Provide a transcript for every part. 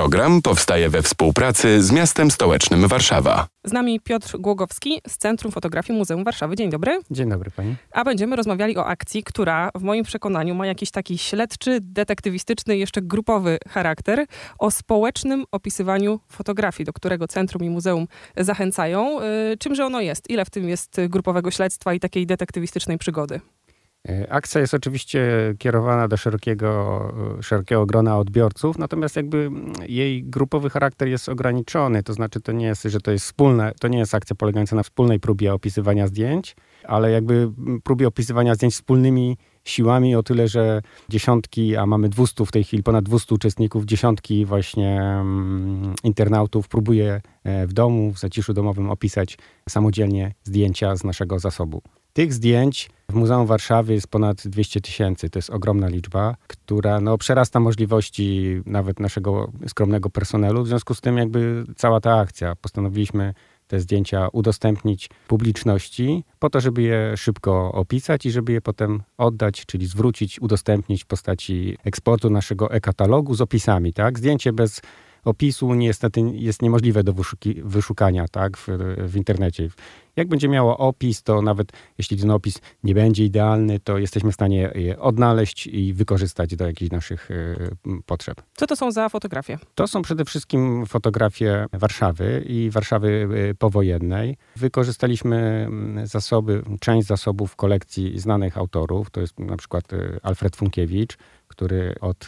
Program powstaje we współpracy z miastem stołecznym Warszawa. Z nami Piotr Głogowski z Centrum Fotografii Muzeum Warszawy. Dzień dobry. Dzień dobry pani. A będziemy rozmawiali o akcji, która w moim przekonaniu ma jakiś taki śledczy, detektywistyczny, jeszcze grupowy charakter, o społecznym opisywaniu fotografii, do którego Centrum i Muzeum zachęcają. Y, czymże ono jest? Ile w tym jest grupowego śledztwa i takiej detektywistycznej przygody? E, akcja jest oczywiście kierowana do szerokiego, e, szerokiego grona odbiorców, natomiast jakby mm, jej grupowy charakter jest ograniczony, to znaczy to nie jest, że to jest wspólne, to nie jest akcja polegająca na wspólnej próbie opisywania zdjęć, ale jakby mm, próbie opisywania zdjęć wspólnymi siłami o tyle, że dziesiątki, a mamy 200 w tej chwili, ponad 200 uczestników, dziesiątki właśnie um, internautów próbuje e, w domu, w zaciszu domowym opisać samodzielnie zdjęcia z naszego zasobu. Tych zdjęć w Muzeum Warszawy jest ponad 200 tysięcy. To jest ogromna liczba, która no, przerasta możliwości nawet naszego skromnego personelu. W związku z tym jakby cała ta akcja postanowiliśmy te zdjęcia udostępnić publiczności, po to, żeby je szybko opisać i żeby je potem oddać, czyli zwrócić, udostępnić w postaci eksportu naszego e-katalogu z opisami. Tak? Zdjęcie bez opisu niestety jest niemożliwe do wyszukania tak, w, w internecie. Jak będzie miało opis, to nawet jeśli ten opis nie będzie idealny, to jesteśmy w stanie je odnaleźć i wykorzystać do jakichś naszych y, potrzeb. Co to są za fotografie? To są przede wszystkim fotografie Warszawy i Warszawy y, powojennej. Wykorzystaliśmy zasoby, część zasobów kolekcji znanych autorów. To jest na przykład y, Alfred Funkiewicz, który od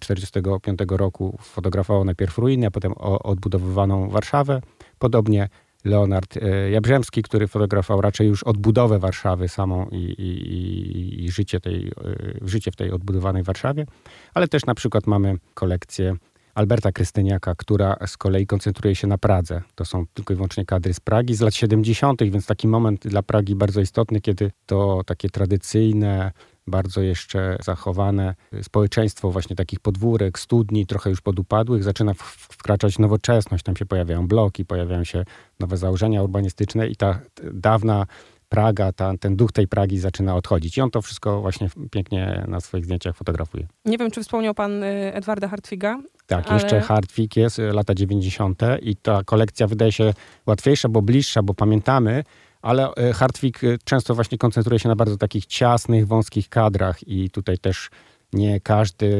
1945 roku fotografował najpierw ruiny, a potem odbudowywaną Warszawę. Podobnie Leonard e, Jabrzemski, który fotografował raczej już odbudowę Warszawy samą i, i, i życie, tej, e, życie w tej odbudowanej Warszawie, ale też na przykład mamy kolekcję Alberta Krystyniaka, która z kolei koncentruje się na Pradze. To są tylko i wyłącznie kadry z Pragi z lat 70., więc taki moment dla Pragi bardzo istotny, kiedy to takie tradycyjne, bardzo jeszcze zachowane społeczeństwo właśnie takich podwórek, studni, trochę już podupadłych, zaczyna wkraczać nowoczesność. Tam się pojawiają bloki, pojawiają się nowe założenia urbanistyczne i ta dawna Praga, ta, ten duch tej Pragi zaczyna odchodzić. I on to wszystko właśnie pięknie na swoich zdjęciach fotografuje. Nie wiem, czy wspomniał pan y, Edwarda Hartwiga. Tak, ale... jeszcze Hartwig jest, y, lata 90. i ta kolekcja wydaje się łatwiejsza, bo bliższa, bo pamiętamy, ale e, Hartwig e, często właśnie koncentruje się na bardzo takich ciasnych, wąskich kadrach i tutaj też nie, każdy,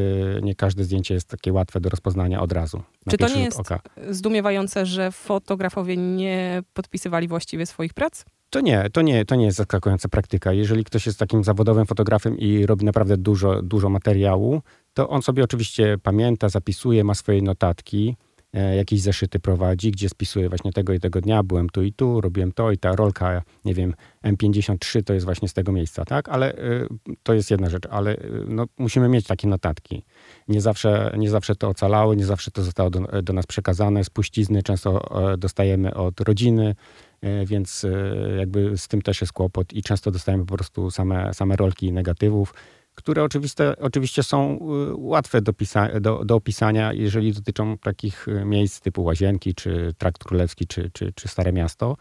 nie każde zdjęcie jest takie łatwe do rozpoznania od razu. Czy to nie jest oka. zdumiewające, że fotografowie nie podpisywali właściwie swoich prac? To nie, to nie, to nie jest zaskakująca praktyka. Jeżeli ktoś jest takim zawodowym fotografem i robi naprawdę dużo, dużo materiału, to on sobie oczywiście pamięta, zapisuje, ma swoje notatki jakieś zeszyty prowadzi, gdzie spisuje właśnie tego i tego dnia, byłem tu i tu, robiłem to i ta rolka, nie wiem, M53 to jest właśnie z tego miejsca, tak? Ale y, to jest jedna rzecz, ale y, no, musimy mieć takie notatki. Nie zawsze, nie zawsze to ocalało, nie zawsze to zostało do, do nas przekazane. Spuścizny często dostajemy od rodziny, więc jakby z tym też jest kłopot i często dostajemy po prostu same, same rolki negatywów które oczywiste, oczywiście są y, łatwe do, pisa- do, do, opisania, jeżeli dotyczą takich y, miejsc typu Łazienki, czy Trakt Królewski, czy, czy, czy Stare Miasto.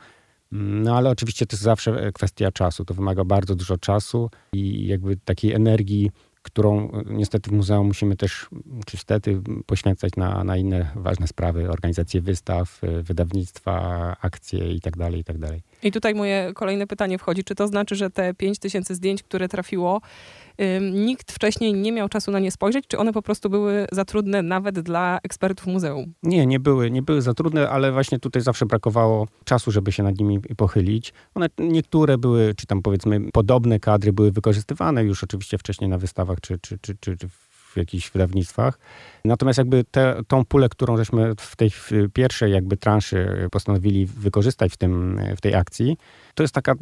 Mm, no ale oczywiście to jest zawsze e, kwestia czasu. To wymaga bardzo dużo czasu i jakby takiej energii, którą y, niestety w muzeum musimy też, czy niestety, poświęcać na, na inne ważne sprawy, organizację wystaw, wydawnictwa, akcje itd., tak itd. Tak I tutaj moje kolejne pytanie wchodzi. Czy to znaczy, że te 5000 zdjęć, które trafiło, nikt wcześniej nie miał czasu na nie spojrzeć, czy one po prostu były za trudne nawet dla ekspertów muzeum? Nie, nie były, nie były za trudne, ale właśnie tutaj zawsze brakowało czasu, żeby się nad nimi pochylić. One niektóre były, czy tam powiedzmy podobne kadry były wykorzystywane już oczywiście wcześniej na wystawach, czy, czy, czy, czy w jakichś wydawnictwach. Natomiast jakby te, tą pulę, którą żeśmy w tej pierwszej jakby transzy postanowili wykorzystać w, tym, w tej akcji, to jest taka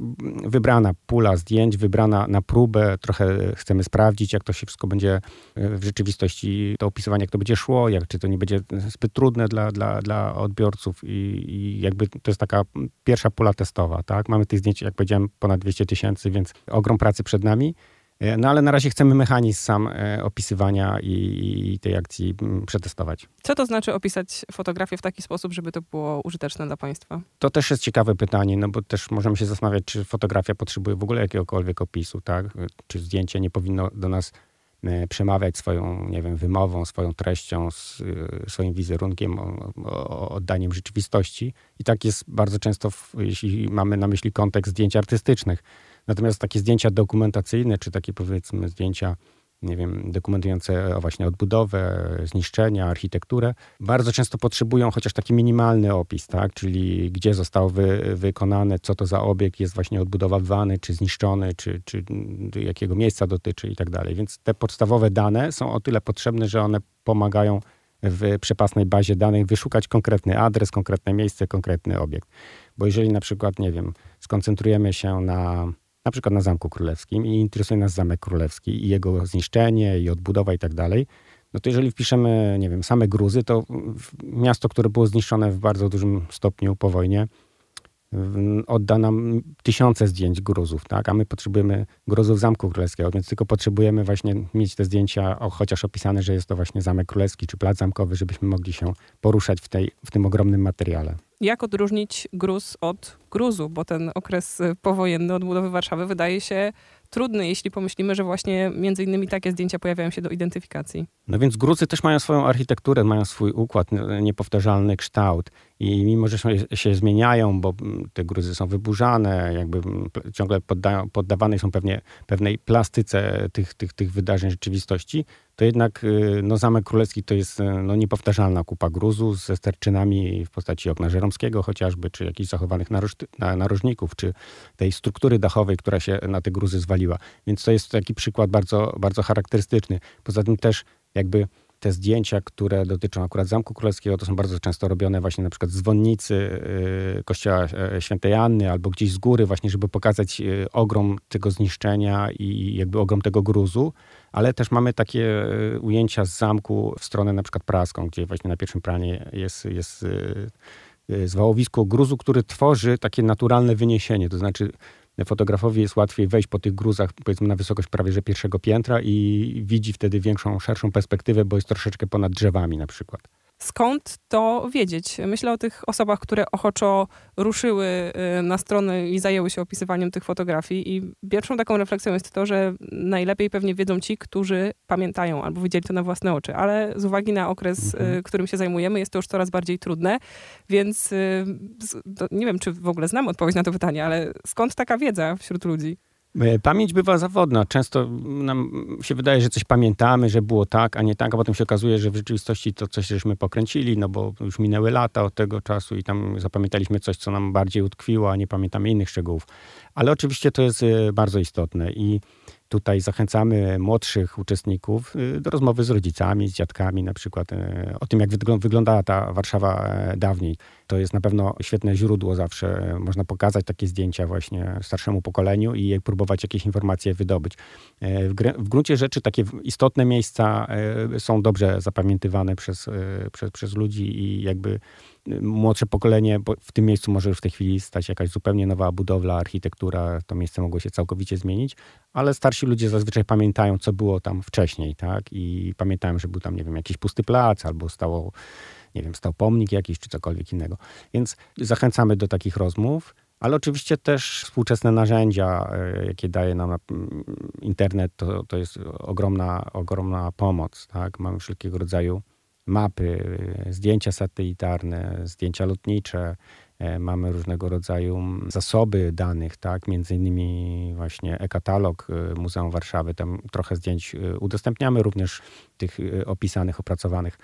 wybrana pula zdjęć, wybrana na próbę. Trochę chcemy sprawdzić, jak to się wszystko będzie w rzeczywistości, to opisywanie, jak to będzie szło, jak, czy to nie będzie zbyt trudne dla, dla, dla odbiorców i, i jakby to jest taka pierwsza pula testowa, tak? Mamy tych zdjęć, jak powiedziałem, ponad 200 tysięcy, więc ogrom pracy przed nami. E, no ale na razie chcemy mechanizm sam e, opisywania i, i tej akcji mm, przetestować. Co to znaczy opisać fotografię w taki sposób, żeby to było użyteczne dla Państwa? To też jest ciekawe pytanie, no bo też możemy się zastanawiać, czy fotografia potrzebuje w ogóle jakiegokolwiek opisu, tak? Czy zdjęcie nie powinno do nas e, przemawiać swoją, nie wiem, wymową, swoją treścią, swoim wizerunkiem, oddaniem rzeczywistości. I tak jest bardzo często, jeśli mamy na myśli kontekst zdjęć artystycznych. Natomiast takie zdjęcia dokumentacyjne, czy takie powiedzmy zdjęcia nie wiem, dokumentujące właśnie odbudowę, zniszczenia, architekturę, bardzo często potrzebują chociaż taki minimalny opis, tak? czyli gdzie został wy, wykonane, co to za obiekt jest właśnie odbudowywany, czy zniszczony, czy, czy jakiego miejsca dotyczy i tak dalej. Więc te podstawowe dane są o tyle potrzebne, że one pomagają w przepasnej bazie danych wyszukać konkretny adres, konkretne miejsce, konkretny obiekt. Bo jeżeli na przykład, nie wiem, skoncentrujemy się na na przykład na Zamku Królewskim i interesuje nas Zamek Królewski i jego zniszczenie i odbudowa i tak dalej, no to jeżeli wpiszemy, nie wiem, same gruzy, to miasto, które było zniszczone w bardzo dużym stopniu po wojnie, odda nam tysiące zdjęć gruzów, tak? A my potrzebujemy gruzów Zamku Królewskiego, więc tylko potrzebujemy właśnie mieć te zdjęcia, o, chociaż opisane, że jest to właśnie Zamek Królewski czy Plac Zamkowy, żebyśmy mogli się poruszać w, tej, w tym ogromnym materiale. Jak odróżnić gruz od gruzu? Bo ten okres y, powojenny odbudowy Warszawy wydaje się trudny, jeśli pomyślimy, że właśnie między innymi takie zdjęcia pojawiają się do identyfikacji. No więc gruzy też mają swoją architekturę, mają swój układ, niepowtarzalny kształt i mimo, że się zmieniają, bo te gruzy są wyburzane, jakby ciągle poddają, poddawane są pewnie, pewnej plastyce tych, tych, tych wydarzeń rzeczywistości, to jednak y, no, Zamek Królewski to jest y, no, niepowtarzalna kupa gruzu ze sterczynami w postaci okna żeromskiego chociażby, czy jakichś zachowanych naroż, narożników, czy tej struktury dachowej, która się na te gruzy zwaliła. Więc to jest taki przykład bardzo, bardzo charakterystyczny. Poza tym też jakby te zdjęcia, które dotyczą akurat Zamku Królewskiego, to są bardzo często robione właśnie na przykład z dzwonnicy y, kościoła e, świętej Anny albo gdzieś z góry właśnie, żeby pokazać y, ogrom tego zniszczenia i jakby ogrom tego gruzu, ale też mamy takie y, ujęcia z zamku w stronę na przykład praską, gdzie właśnie na pierwszym planie jest, jest zwałowisko gruzu, który tworzy takie naturalne wyniesienie, to znaczy fotografowi jest łatwiej wejść po tych gruzach, powiedzmy na wysokość prawie że pierwszego piętra i widzi wtedy większą, szerszą perspektywę, bo jest troszeczkę ponad drzewami na przykład. Skąd to wiedzieć? Myślę o tych osobach, które ochoczo ruszyły y, na stronę i zajęły się opisywaniem tych fotografii. I pierwszą taką refleksją jest to, że najlepiej pewnie wiedzą ci, którzy pamiętają albo widzieli to na własne oczy. Ale z uwagi na okres, y, mhm. którym się zajmujemy, jest to już coraz bardziej trudne. Więc y, nie wiem, czy w ogóle znam odpowiedź na to pytanie, ale skąd taka wiedza wśród ludzi? E, pamięć bywa zawodna. Często nam się wydaje, że coś pamiętamy, że było tak, a nie tak, a potem się okazuje, że w rzeczywistości to coś żeśmy pokręcili, no bo już minęły lata od tego czasu i tam zapamiętaliśmy coś, co nam bardziej utkwiło, a nie pamiętamy innych szczegółów. Ale oczywiście to jest e, bardzo istotne i Tutaj zachęcamy młodszych uczestników y, do rozmowy z rodzicami, z dziadkami na przykład y, o tym, jak wyglądała ta Warszawa e, dawniej. To jest na pewno świetne źródło zawsze. Można pokazać takie zdjęcia właśnie starszemu pokoleniu i próbować jakieś informacje wydobyć. E, w gruncie rzeczy takie istotne miejsca e, są dobrze zapamiętywane przez, przez, przez ludzi i jakby młodsze pokolenie, bo w tym miejscu może już w tej chwili stać jakaś zupełnie nowa budowla, architektura, to miejsce mogło się całkowicie zmienić, ale starsi ludzie zazwyczaj pamiętają, co było tam wcześniej, tak? I pamiętają, że był tam, nie wiem, jakiś pusty plac, albo stało, nie wiem, stał pomnik jakiś, czy cokolwiek innego. Więc zachęcamy do takich rozmów. Ale oczywiście też współczesne narzędzia, e, jakie daje nam internet, to, to jest ogromna, ogromna pomoc. Tak? Mamy wszelkiego rodzaju mapy, zdjęcia satelitarne, zdjęcia lotnicze, e, mamy różnego rodzaju zasoby danych, tak, między innymi właśnie e-katalog e, Muzeum Warszawy, tam trochę zdjęć e, udostępniamy również tych opisanych, opracowanych.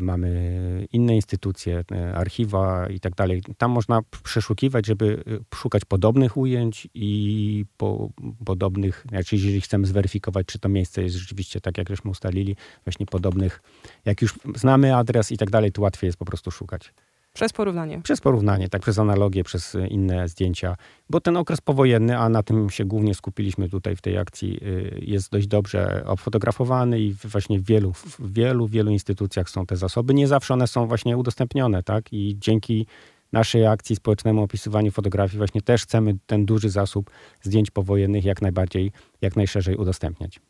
Mamy inne instytucje, archiwa i tak dalej. Tam można przeszukiwać, żeby szukać podobnych ujęć i po, podobnych, znaczy jeżeli chcemy zweryfikować, czy to miejsce jest rzeczywiście tak, jak żeśmy ustalili, właśnie podobnych, jak już znamy adres i tak dalej, to łatwiej jest po prostu szukać. Przez porównanie. Przez porównanie, tak, przez analogię, przez inne zdjęcia, bo ten okres powojenny, a na tym się głównie skupiliśmy tutaj w tej akcji, y, jest dość dobrze obfotografowany i właśnie w wielu, w wielu, wielu instytucjach są te zasoby. Nie zawsze one są właśnie udostępnione, tak, i dzięki naszej akcji społecznemu opisywaniu fotografii właśnie też chcemy ten duży zasób zdjęć powojennych jak najbardziej, jak najszerzej udostępniać.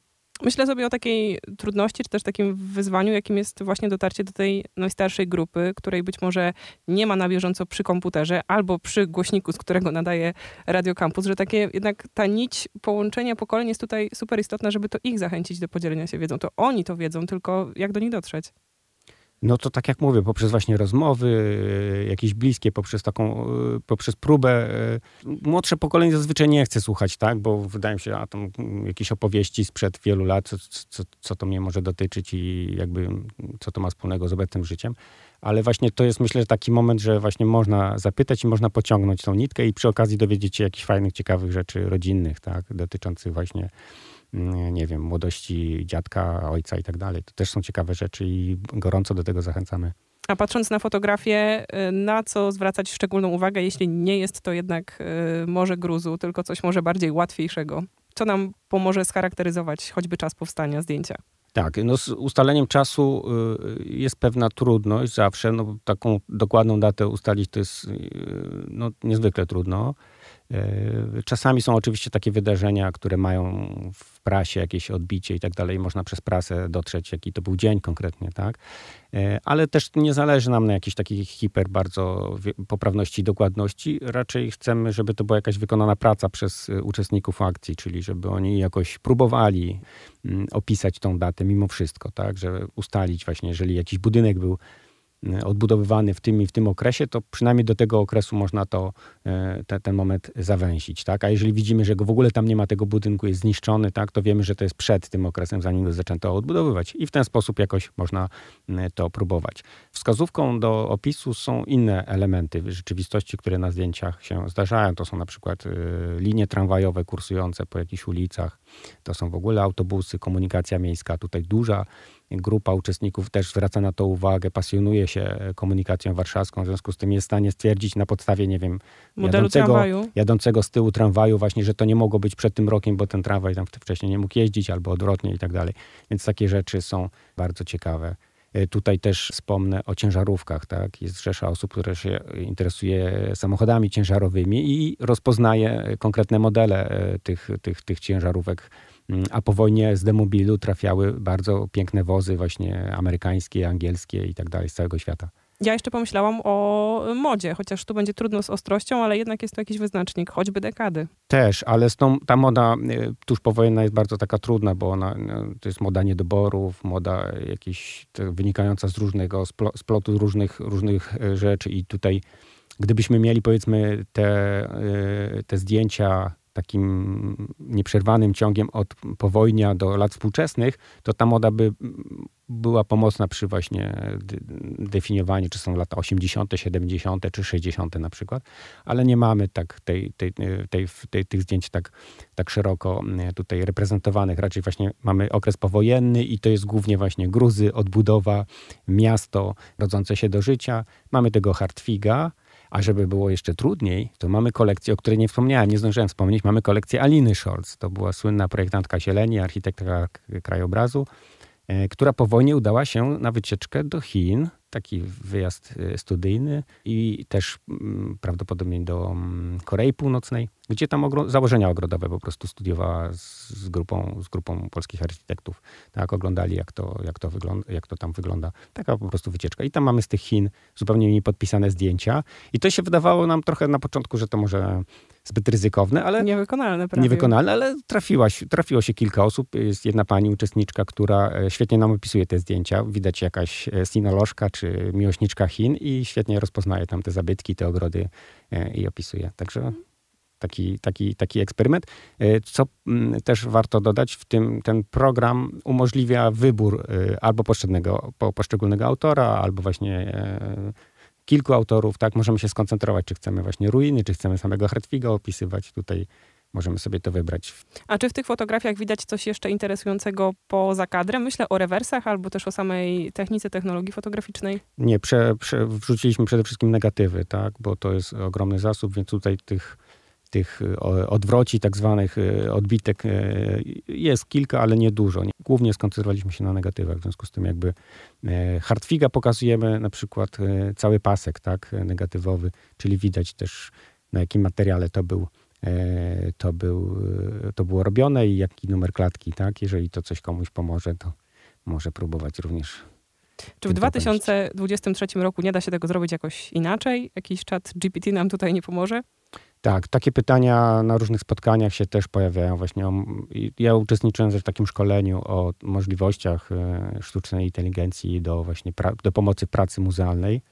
Myślę sobie o takiej trudności, czy też takim wyzwaniu, jakim jest właśnie dotarcie do tej najstarszej grupy, której być może nie ma na bieżąco przy komputerze albo przy głośniku, z którego nadaje Radio Campus, że takie jednak ta nić połączenia pokoleń jest tutaj super istotna, żeby to ich zachęcić do podzielenia się wiedzą. To oni to wiedzą, tylko jak do nich dotrzeć? No to tak jak mówię, poprzez właśnie rozmowy, e, jakieś bliskie, poprzez taką, e, poprzez próbę. E, młodsze pokolenie zazwyczaj nie chce słuchać, tak, bo wydaje mi się, a tam jakieś opowieści sprzed wielu lat, co, co, co to mnie może dotyczyć i jakby co to ma wspólnego z obecnym życiem. Ale właśnie to jest myślę taki moment, że właśnie można zapytać i można pociągnąć tą nitkę i przy okazji dowiedzieć się jakichś fajnych, ciekawych rzeczy rodzinnych, tak, dotyczących właśnie nie wiem, młodości dziadka, ojca i tak dalej. To też są ciekawe rzeczy i gorąco do tego zachęcamy. A patrząc na fotografię, y, na co zwracać szczególną uwagę, jeśli nie jest to jednak y, morze gruzu, tylko coś może bardziej łatwiejszego? Co nam pomoże scharakteryzować choćby czas powstania zdjęcia? Tak, no z ustaleniem czasu y, jest pewna trudność zawsze. No, taką dokładną datę ustalić to jest no, niezwykle trudno. E, czasami są oczywiście takie wydarzenia, które mają w prasie jakieś odbicie i tak dalej. Można przez prasę dotrzeć, jaki to był dzień konkretnie, tak? E, ale też nie zależy nam na jakiejś takiej hiper bardzo poprawności i dokładności. Raczej chcemy, żeby to była jakaś wykonana praca przez e, uczestników akcji, czyli żeby oni jakoś próbowali mm, opisać tą datę mimo wszystko, tak? Że ustalić właśnie, jeżeli jakiś budynek był odbudowywany w tym i w tym okresie, to przynajmniej do tego okresu można to, e, te, ten moment zawęzić. Tak? A jeżeli widzimy, że w ogóle tam nie ma tego budynku, jest zniszczony, tak, to wiemy, że to jest przed tym okresem, zanim go zaczęto odbudowywać. I w ten sposób jakoś można to próbować. Wskazówką do opisu są inne elementy rzeczywistości, które na zdjęciach się zdarzają. To są na przykład e, linie tramwajowe kursujące po jakichś ulicach, to są w ogóle autobusy, komunikacja miejska. Tutaj duża grupa uczestników też zwraca na to uwagę, pasjonuje się komunikacją warszawską, w związku z tym jest w stanie stwierdzić na podstawie, nie wiem, jadącego, jadącego z tyłu tramwaju właśnie, że to nie mogło być przed tym rokiem, bo ten tramwaj tam wcześniej nie mógł jeździć, albo odwrotnie i tak dalej. Więc takie rzeczy są bardzo ciekawe. E, tutaj też wspomnę o ciężarówkach. Tak? Jest rzesza osób, które się interesuje samochodami ciężarowymi i rozpoznaje konkretne modele e, tych, tych, tych ciężarówek Mm, a po wojnie z demobilu trafiały bardzo piękne wozy właśnie amerykańskie, angielskie i tak dalej z całego świata. Ja jeszcze pomyślałam o modzie, chociaż tu będzie trudno z ostrością, ale jednak jest to jakiś wyznacznik, choćby dekady. Też, ale tą, ta moda y, tuż powojenna jest bardzo taka trudna, bo ona, no, to jest moda niedoborów, moda jakiś wynikająca z różnego splotu różnych, różnych rzeczy i tutaj gdybyśmy mieli powiedzmy te, te zdjęcia takim nieprzerwanym ciągiem od powojnia do lat współczesnych, to ta moda by była pomocna przy właśnie definiowaniu, czy są lata 80., 70. czy 60. na przykład, ale nie mamy tak tej, tej, tej, tej, tych zdjęć tak, tak szeroko tutaj reprezentowanych. Raczej właśnie mamy okres powojenny i to jest głównie właśnie gruzy, odbudowa, miasto rodzące się do życia. Mamy tego Hartwiga, a żeby było jeszcze trudniej, to mamy kolekcję, o której nie wspomniałem, nie zdążyłem wspomnieć, mamy kolekcję Aliny Scholz. To była słynna projektantka zieleni, architektka krajobrazu, e, która po wojnie udała się na wycieczkę do Chin. Taki wyjazd y, studyjny i też mm, prawdopodobnie do mm, Korei Północnej, gdzie tam ogro założenia ogrodowe po prostu studiowała z, z, grupą, z grupą polskich architektów. Tak, oglądali jak to, jak, to wygląda, jak to tam wygląda. Taka po prostu wycieczka. I tam mamy z tych Chin zupełnie mi podpisane zdjęcia. I to się wydawało nam trochę na początku, że to może zbyt ryzykowne, ale... Niewykonalne prawie. Niewykonalne, ale trafiłaś, trafiło się kilka osób. Jest jedna pani uczestniczka, która e, świetnie nam opisuje te zdjęcia. Widać jakaś e, sinolożka czy miłośniczka Chin i świetnie rozpoznaje tam te zabytki, te ogrody e, i opisuje. Także taki, taki, taki eksperyment. Co mm, też warto dodać, w tym ten program umożliwia wybór albo poszczególnego, poszczególnego autora, albo właśnie kilku autorów, tak, możemy się skoncentrować, czy chcemy właśnie ruiny, czy chcemy samego Hartwiga opisywać. Tutaj możemy sobie to wybrać. A czy w tych fotografiach widać coś jeszcze interesującego poza kadrem? Myślę o rewersach albo też o samej technice technologii fotograficznej. Nie, prze, prze, wrzuciliśmy przede wszystkim negatywy, tak, bo to jest ogromny zasób, więc tutaj tych tych odwroci, tak zwanych e, odbitek e, jest kilka, ale nie dużo. Głównie skoncentrowaliśmy się na negatywach, w związku z tym jakby e, Hartwiga pokazujemy na przykład cały pasek, tak, negatywowy, czyli widać też na jakim materiale to był to, był, to było robione i jaki numer klatki, tak? Jeżeli to coś komuś pomoże, to może próbować również. Czy w 2023 roku nie da się tego zrobić jakoś inaczej? Jakiś czat GPT nam tutaj nie pomoże? Tak, takie pytania na różnych spotkaniach się też pojawiają. Właśnie o, ja uczestniczyłem w takim szkoleniu o możliwościach e, sztucznej inteligencji do właśnie do pomocy pracy muzealnej.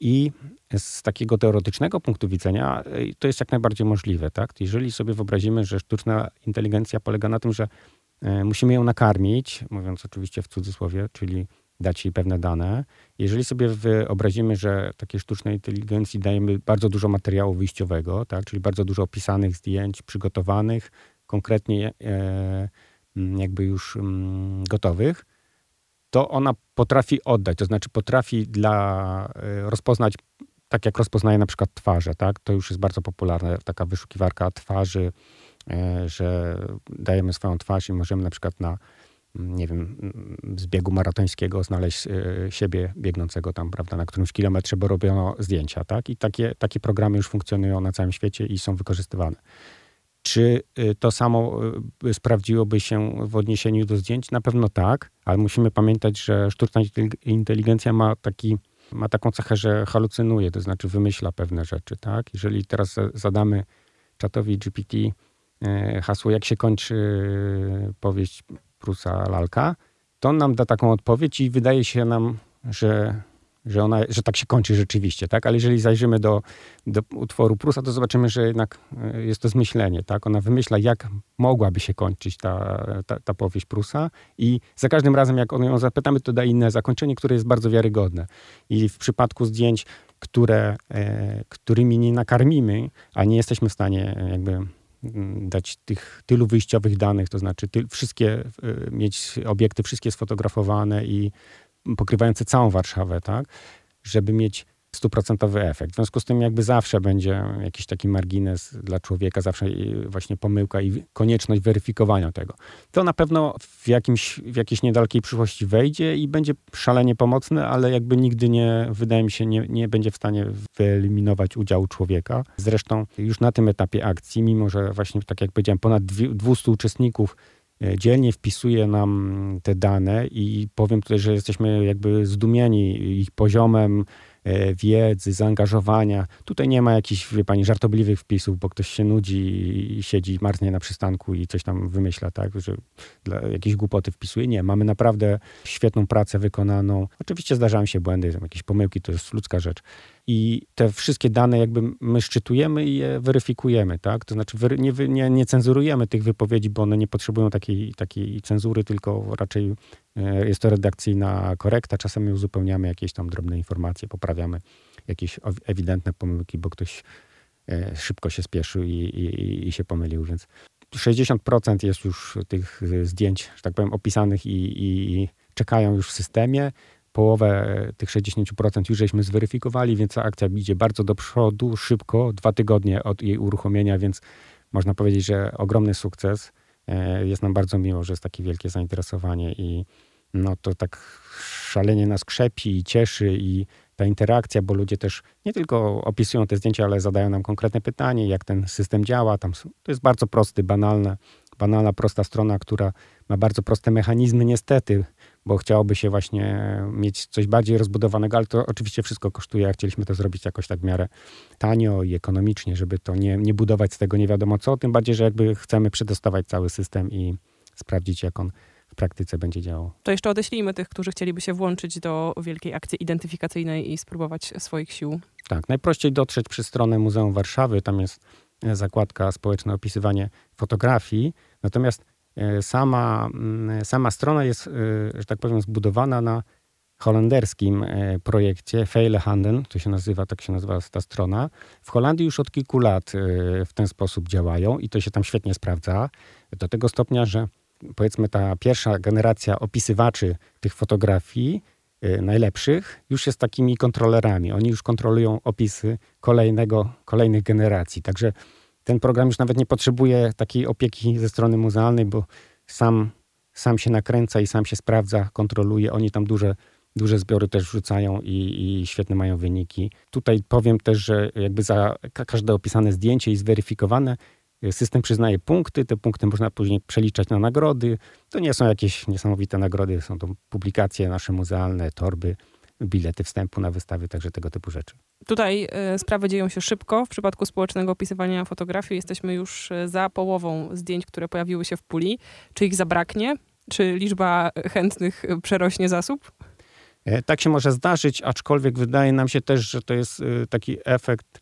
I z takiego teoretycznego punktu widzenia e, to jest jak najbardziej możliwe. Tak? Jeżeli sobie wyobrazimy, że sztuczna inteligencja polega na tym, że e, musimy ją nakarmić, mówiąc oczywiście w cudzysłowie, czyli dać jej pewne dane. Jeżeli sobie wyobrazimy, że takiej sztucznej inteligencji dajemy bardzo dużo materiału wyjściowego, tak, czyli bardzo dużo opisanych zdjęć, przygotowanych, konkretnie e, mm, jakby już mm, gotowych, to ona potrafi oddać, to znaczy potrafi dla, e, rozpoznać, tak jak rozpoznaje na przykład twarze, tak? To już jest bardzo popularne, taka wyszukiwarka twarzy, e, że dajemy swoją twarz i możemy na przykład na nie wiem, z biegu maratońskiego znaleźć e, siebie biegnącego tam, prawda, na którymś kilometrze, bo robiono zdjęcia, tak? I takie, takie programy już funkcjonują na całym świecie i są wykorzystywane. Czy e, to samo e, sprawdziłoby się w odniesieniu do zdjęć? Na pewno tak, ale musimy pamiętać, że sztuczna inteligencja ma, taki, ma taką cechę, że halucynuje, to znaczy wymyśla pewne rzeczy, tak? Jeżeli teraz zadamy czatowi GPT hasło, jak się kończy powieść Prusa Lalka, to on nam da taką odpowiedź i wydaje się nam, że, że, ona, że tak się kończy rzeczywiście, tak? Ale jeżeli zajrzymy do, do utworu Prusa, to zobaczymy, że jednak e, jest to zmyślenie, tak? Ona wymyśla, jak mogłaby się kończyć ta, ta, ta powieść Prusa i za każdym razem, jak on ją zapytamy, to da inne zakończenie, które jest bardzo wiarygodne. I w przypadku zdjęć, które, e, którymi nie nakarmimy, a nie jesteśmy w stanie jakby Mm, dać tych tylu wyjściowych danych, to znaczy ty, wszystkie, mieć obiekty wszystkie sfotografowane i pokrywające całą Warszawę, tak, żeby mieć stuprocentowy efekt. W związku z tym jakby zawsze będzie jakiś taki margines dla człowieka, zawsze właśnie pomyłka i konieczność weryfikowania tego. To na pewno w, jakimś, w jakiejś niedalekiej przyszłości wejdzie i będzie szalenie pomocne, ale jakby nigdy nie, wydaje mi się, nie, nie będzie w stanie wyeliminować udziału człowieka. Zresztą już na tym etapie akcji, mimo że właśnie tak jak powiedziałem, ponad 200 uczestników e, dzielnie wpisuje nam te dane i powiem tutaj, że jesteśmy jakby zdumieni ich poziomem wiedzy, zaangażowania. Tutaj nie ma jakichś, wie pani, żartobliwych wpisów, bo ktoś się nudzi i siedzi marnie na przystanku i coś tam wymyśla, tak, że dla jakieś głupoty wpisuje. Nie, mamy naprawdę świetną pracę wykonaną. Oczywiście zdarzają się błędy, jakieś pomyłki, to jest ludzka rzecz. I te wszystkie dane jakby my szczytujemy i je weryfikujemy, tak? To znaczy nie, nie, nie cenzurujemy tych wypowiedzi, bo one nie potrzebują takiej, takiej cenzury, tylko raczej e, jest to redakcyjna korekta. Czasami uzupełniamy jakieś tam drobne informacje, poprawiamy jakieś ewidentne pomyłki, bo ktoś e, szybko się spieszył i, i, i się pomylił, więc 60% jest już tych zdjęć, że tak powiem, opisanych i, i czekają już w systemie połowę tych 60% już żeśmy zweryfikowali, więc akcja idzie bardzo do przodu, szybko, dwa tygodnie od jej uruchomienia, więc można powiedzieć, że ogromny sukces. E, jest nam bardzo miło, że jest takie wielkie zainteresowanie i no to tak szalenie nas krzepi i cieszy i ta interakcja, bo ludzie też nie tylko opisują te zdjęcia, ale zadają nam konkretne pytanie, jak ten system działa. Tam to jest bardzo prosty, banalne, banalna, prosta strona, która ma bardzo proste mechanizmy, niestety, bo chciałoby się właśnie mieć coś bardziej rozbudowanego, ale to oczywiście wszystko kosztuje, chcieliśmy to zrobić jakoś tak w miarę tanio i ekonomicznie, żeby to nie, nie budować z tego nie wiadomo co, tym bardziej, że jakby chcemy przetestować cały system i sprawdzić, jak on w praktyce będzie działał. To jeszcze odeślijmy tych, którzy chcieliby się włączyć do wielkiej akcji identyfikacyjnej i spróbować swoich sił. Tak, najprościej dotrzeć przez stronę Muzeum Warszawy, tam jest zakładka społeczne opisywanie fotografii, natomiast sama, mm, sama strona jest, e, że tak powiem, zbudowana na holenderskim e, projekcie Feilehanden, to się nazywa, tak się nazywa ta strona. W Holandii już od kilku lat w ten sposób działają i to się tam świetnie sprawdza. Do tego stopnia, że powiedzmy ta pierwsza generacja opisywaczy tych fotografii najlepszych już jest takimi kontrolerami. Oni już kontrolują opisy kolejnego, kolejnych generacji. Także ten program już nawet nie potrzebuje takiej opieki ze strony muzealnej, bo sam, sam się nakręca i sam się sprawdza, kontroluje. Oni tam duże, duże zbiory też wrzucają i, i świetne mają wyniki. Tutaj powiem też, że jakby za każde opisane zdjęcie i zweryfikowane System przyznaje punkty, te punkty można później przeliczać na nagrody. To nie są jakieś niesamowite nagrody, są to publikacje nasze muzealne, torby, bilety wstępu na wystawy, także tego typu rzeczy. Tutaj y, sprawy dzieją się szybko. W przypadku społecznego opisywania fotografii jesteśmy już e, za połową zdjęć, które pojawiły się w puli. Czy ich zabraknie? Czy liczba chętnych przerośnie zasób? Tak się może zdarzyć, aczkolwiek wydaje nam się też, że to jest taki efekt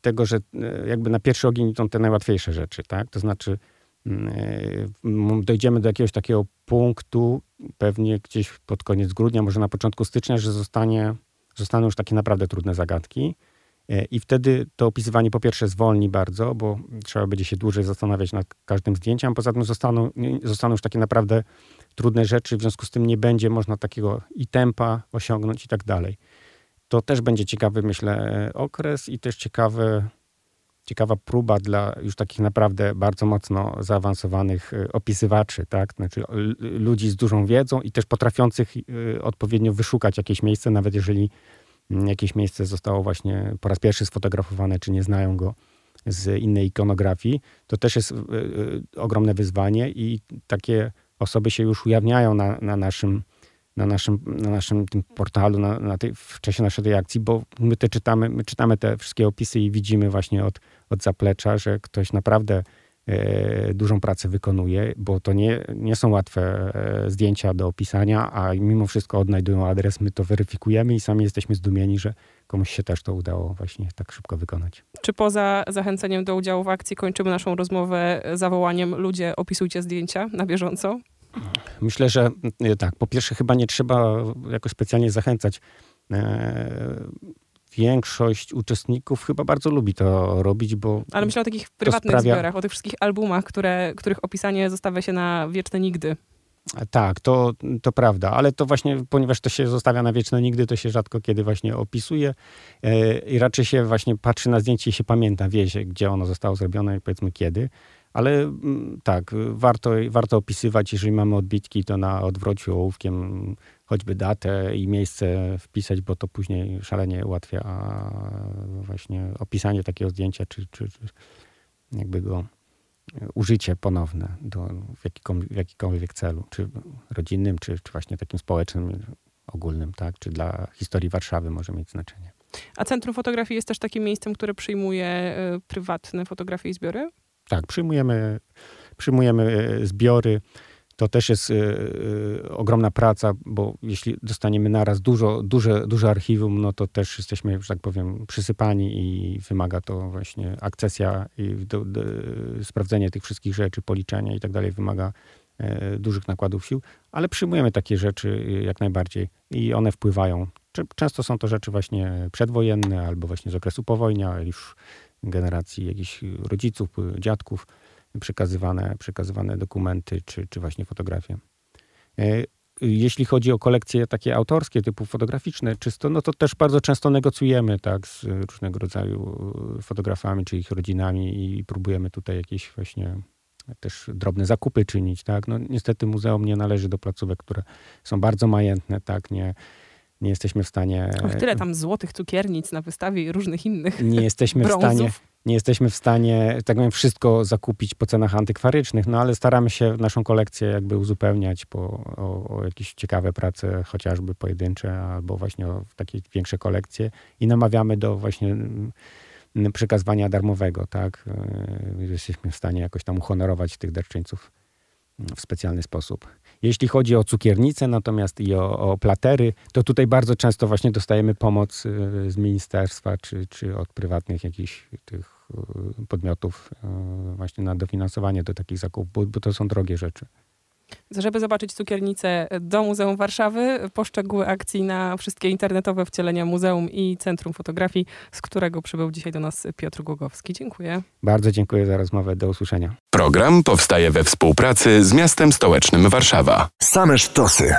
tego, że jakby na pierwszy ogień idą te najłatwiejsze rzeczy, tak? To znaczy mm, dojdziemy do jakiegoś takiego punktu, pewnie gdzieś pod koniec grudnia, może na początku stycznia, że zostanie, zostaną już takie naprawdę trudne zagadki. E, I wtedy to opisywanie po pierwsze zwolni bardzo, bo trzeba będzie się dłużej zastanawiać nad każdym zdjęciem, poza tym zostaną, zostaną już takie naprawdę trudne rzeczy, w związku z tym nie będzie można takiego i tempa osiągnąć i tak dalej. To też będzie ciekawy, myślę, okres i też ciekawy, ciekawa próba dla już takich naprawdę bardzo mocno zaawansowanych e, opisywaczy, tak? Znaczy ludzi z dużą wiedzą i też potrafiących e, odpowiednio wyszukać jakieś miejsce, nawet jeżeli mm, jakieś miejsce zostało właśnie po raz pierwszy sfotografowane, czy nie znają go z innej ikonografii, to też jest e, ogromne wyzwanie i takie osoby się już ujawniają na, na naszym na naszym, na naszym tym portalu, na, na tej, w czasie naszej tej akcji, bo my te czytamy, my czytamy te wszystkie opisy i widzimy właśnie od, od zaplecza, że ktoś naprawdę e, dużą pracę wykonuje, bo to nie, nie są łatwe e, zdjęcia do opisania, a mimo wszystko odnajdują adres, my to weryfikujemy i sami jesteśmy zdumieni, że komuś się też to udało właśnie tak szybko wykonać. Czy poza zachęceniem do udziału w akcji kończymy naszą rozmowę zawołaniem ludzie opisujcie zdjęcia na bieżąco? Myślę, że e, tak, po pierwsze chyba nie trzeba jakoś specjalnie zachęcać. E, większość uczestników chyba bardzo lubi to robić, bo. Ale myślę o takich prywatnych sprawia... zbiorach, o tych wszystkich albumach, które, których opisanie zostawia się na wieczne nigdy. Tak, to, to prawda, ale to właśnie, ponieważ to się zostawia na wieczne nigdy, to się rzadko kiedy właśnie opisuje e, i raczej się właśnie patrzy na zdjęcie i się pamięta, wie się, gdzie ono zostało zrobione i powiedzmy kiedy. Ale mm, tak, warto, warto opisywać, jeżeli mamy odbitki, to na odwrociu ołówkiem choćby datę i miejsce wpisać, bo to później szalenie ułatwia właśnie opisanie takiego zdjęcia, czy, czy, czy jakby go użycie ponowne do, w, jakikolwiek, w jakikolwiek celu, czy rodzinnym, czy, czy właśnie takim społecznym, ogólnym, tak? Czy dla historii Warszawy może mieć znaczenie. A Centrum Fotografii jest też takim miejscem, które przyjmuje y, prywatne fotografie i zbiory? Tak, przyjmujemy, przyjmujemy e, zbiory. To też jest y, y, ogromna praca, bo jeśli dostaniemy naraz dużo, duże, duże archiwum, no to też jesteśmy, że tak powiem, przysypani i wymaga to właśnie akcesja i do, do, sprawdzenie tych wszystkich rzeczy, policzenia i tak dalej wymaga dużych nakładów sił, ale przyjmujemy takie rzeczy jak najbardziej i one wpływają. Często są to rzeczy właśnie przedwojenne albo właśnie z okresu powojnia, już generacji jakichś rodziców, dziadków, przekazywane, przekazywane dokumenty czy, czy właśnie fotografie. E, jeśli chodzi o kolekcje takie autorskie, typu fotograficzne, czysto, no to też bardzo często negocjujemy tak, z różnego rodzaju fotografami czy ich rodzinami i próbujemy tutaj jakieś właśnie też drobne zakupy czynić. Tak? No, niestety muzeum nie należy do placówek, które są bardzo majętne, tak? nie, nie jesteśmy w stanie. Och, tyle tam złotych cukiernic na wystawie i różnych innych. Nie jesteśmy brązów. w stanie. Nie jesteśmy w stanie, tak powiem, wszystko zakupić po cenach antykwarycznych, no ale staramy się naszą kolekcję jakby uzupełniać po, o, o jakieś ciekawe prace, chociażby pojedyncze, albo właśnie o takie większe kolekcje i namawiamy do właśnie mm, przekazywania darmowego, tak? Y, jesteśmy w stanie jakoś tam uhonorować tych darczyńców w specjalny sposób. Jeśli chodzi o cukiernice, natomiast i o, o, platery, to tutaj bardzo często właśnie dostajemy pomoc y, z ministerstwa czy, czy od prywatnych jakichś tych y, podmiotów y, właśnie na dofinansowanie do takich zakupów, bo, bo to są drogie rzeczy. Żeby zobaczyć cukiernicę do Muzeum Warszawy, poszczegóły akcji na wszystkie internetowe wcielenia Muzeum i Centrum Fotografii, z którego przybył dzisiaj do nas Piotr Głogowski. Dziękuję. Bardzo dziękuję za rozmowę. Do usłyszenia. Program powstaje we współpracy z miastem stołecznym Warszawa. Same sztosy.